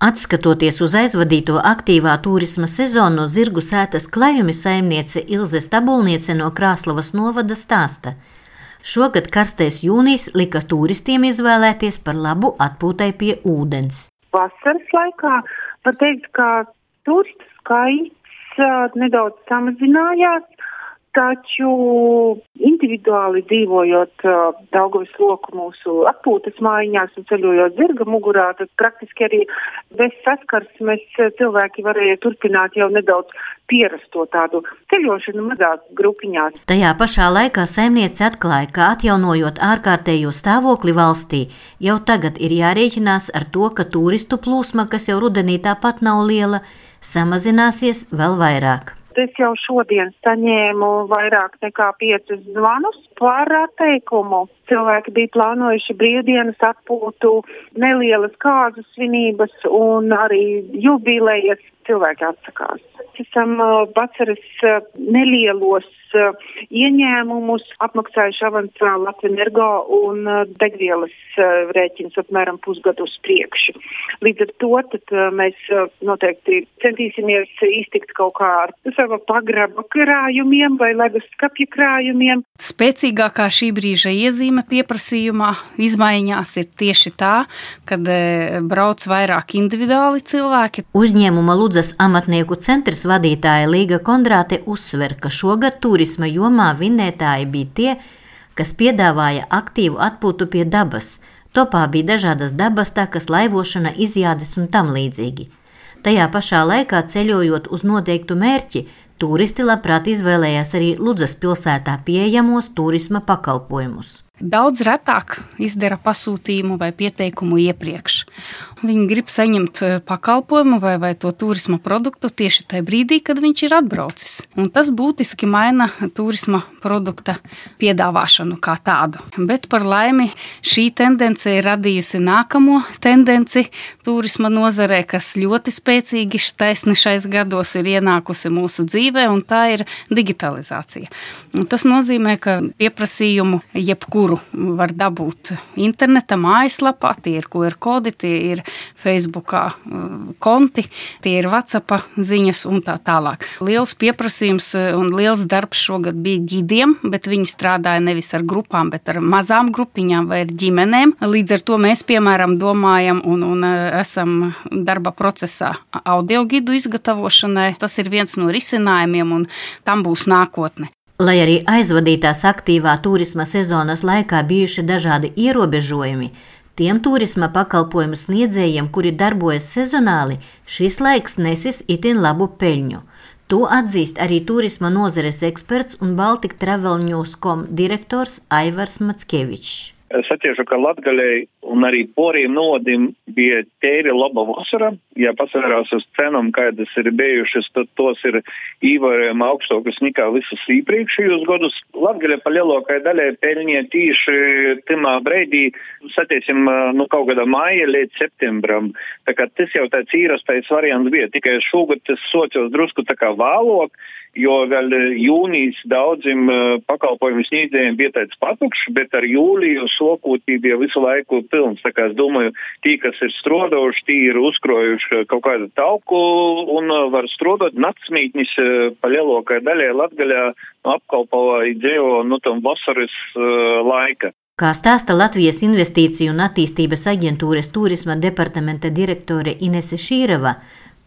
Atskatoties uz aizvadīto aktīvā turisma sezonu, no zirgu sētas klajumi saimniece Ilze Stabulniece no Krāslavas novada stāsta. Šogad karstais jūnijas lika turistiem izvēlēties par labu atpūtai pie ūdens. Vasaras laikā var teikt, ka turistu skaits uh, nedaudz samazinājās, Taču individuāli dzīvojot uh, Daugavas loku mūsu atpūtas mājās un ceļojot zirga mugurā, tad praktiski arī bez saskarsmes cilvēki varēja turpināt jau nedaudz pierast to tādu ceļošanu mazās grupiņās. Tajā pašā laikā saimniece atklāja, ka atjaunojot ārkārtējo stāvokli valstī, jau tagad ir jārēķinās ar to, ka turistu plūsma, kas jau rudenī tāpat nav liela, samazināsies vēl vairāk. Es jau šodien saņēmu vairāk nekā piecus zvanus par atteikumu. Cilvēki bija plānojuši brīvdienas atpūtu, nelielas kāzu svinības un arī jubilejas. Cilvēki atsakās. Esam vasaras nelielos ieņēmumus apmaksājuši avansā Latvijas energo un degvielas rēķins apmēram pusgadu uz priekšu. Līdz ar to tad, mēs noteikti centīsimies iztikt kaut kā ar savu pagraba krājumiem vai ledus skapju krājumiem. Spēcīgākā šī brīža iezīme pieprasījumā izmaiņās ir tieši tā, kad brauc vairāk individuāli cilvēki. Uzņēmuma Ludzas amatnieku centrs vadītāja Līga Kondrāte uzsver, ka šogad turisma jomā vinnētāji bija tie, kas piedāvāja aktīvu atpūtu pie dabas. Topā bija dažādas dabas takas, laivošana, izjādes un tam līdzīgi. Tajā pašā laikā ceļojot uz noteiktu mērķi, turisti labprāt izvēlējās arī Ludzas pilsētā pieejamos turisma pakalpojumus daudz retāk izdara pasūtījumu vai pieteikumu iepriekš. Viņi grib saņemt eh, pakalpojumu vai, vai to turisma produktu tieši tajā brīdī, kad viņš ir atbraucis. Un tas būtiski maina turisma produkta piedāvāšanu kā tādu. Bet par laimi šī tendence ir radījusi nākamo tendenci turisma nozarē, kas ļoti spēcīgi taisni šais gados ir ienākusi mūsu dzīvē, un tā ir digitalizācija. Un tas nozīmē, ka pieprasījumu jebkuru kuru var dabūt interneta mājaslapā. Tie ir QR kodi, tie ir Facebook uh, konti, tie ir WhatsApp ziņas un tā tālāk. Liels pieprasījums uh, un liels darbs šogad bija gidiem, bet viņi strādāja nevis ar grupām, bet ar mazām grupiņām vai ar ģimenēm. Līdz ar to mēs, piemēram, domājam un, un uh, esam darba procesā audio gidu izgatavošanai. Tas ir viens no risinājumiem un tam būs nākotne. Lai arī aizvadītās aktīvā turisma sezonas laikā bijuši dažādi ierobežojumi, tiem turisma pakalpojumu sniedzējiem, kuri darbojas sezonāli, šis laiks nesis itin labu peļņu. To atzīst arī turisma nozares eksperts un Baltika Travel News.com direktors Aivars Matskevičs. Es atceros, ka Latvijai un arī poriem nodim bija tīri laba vasara. Ja pasvērās uz cenām, kādas ir bijušas, tad tos ir ievērojami augstākas nekā visus iepriekšējos gadus. Latvija pa lielākai daļai pelnīja tieši timā breidī, satiesim, nu kaut kādā māja līdz septembram. Tas jau tāds īrastais variants bija, tikai šogad tas socios drusku tā kā vēlāk jo vēl eh, jūnijas daudziem eh, pakalpojumu sniedzējiem bija tāds patukšs, bet ar jūliju sokūtību bija visu laiku pilns. Tā kā es domāju, tie, kas ir strodojuši, tie ir uzkrojuši kaut kādu tauku un eh, var strodot naktsmītnis pa lielākai daļai Latgaļā apkalpoja dzīvo nu tam vasaras uh, laika. Kā stāsta Latvijas Investīciju un attīstības aģentūras turisma departamenta direktore Inese Šīrava,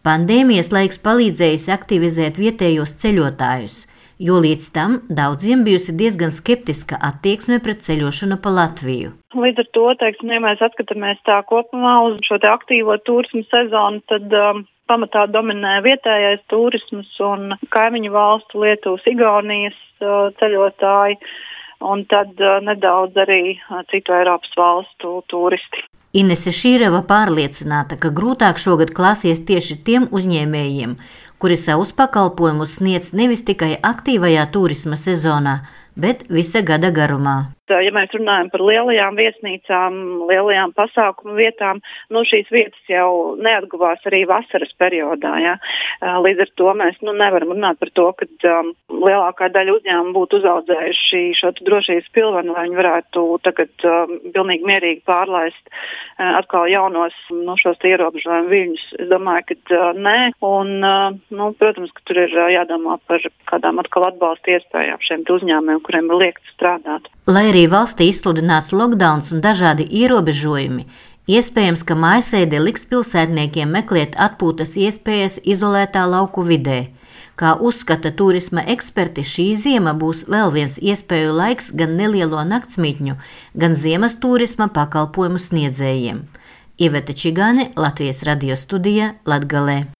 Pandēmijas laiks palīdzējis aktivizēt vietējos ceļotājus, jo līdz tam daudziem bijusi diezgan skeptiska attieksme pret ceļošanu pa Latviju. Līdz ar to, teiksim, ja mēs skatāmies tā kopumā uz šo aktīvo turismu sezonu, tad um, pamatā dominē vietējais turisms un kaimiņu valstu Lietuvas, Igaunijas uh, ceļotāji, un tad uh, nedaudz arī uh, citu Eiropas valstu turisti. Inese Šīreva pārliecināta, ka grūtāk šogad klāsies tieši tiem uzņēmējiem, kuri savus pakalpojumus sniedz nevis tikai aktīvajā turisma sezonā, bet visa gada garumā. Ja mēs runājam par lielajām viesnīcām, lielajām pasākumu vietām, nu, šīs vietas jau neatguvās arī vasaras periodā. Ja? Līdz ar to mēs nu, nevaram runāt par to, ka um, lielākā daļa uzņēmumu būtu uzaudzējuši šo drošības pilvenu, lai viņi varētu tagad um, pilnīgi mierīgi pārlaist uh, atkal jaunos nu, šos ierobežojumu viļņus. Es domāju, ka uh, nē. Un, uh, nu, protams, ka tur ir uh, jādomā par kādām atkal atbalsta iespējām šiem uzņēmumiem, kuriem ir liekts strādāt. Lai arī valstī izsludināts lockdown un dažādi ierobežojumi, iespējams, ka mājasēde liks pilsētniekiem meklēt atpūtas iespējas izolētā lauku vidē. Kā uzskata turisma eksperti, šī ziema būs vēl viens iespēju laiks gan nelielo naktsmītņu, gan ziemas turisma pakalpojumu sniedzējiem. Iveta Čigāne, Latvijas radio studija Latgalē.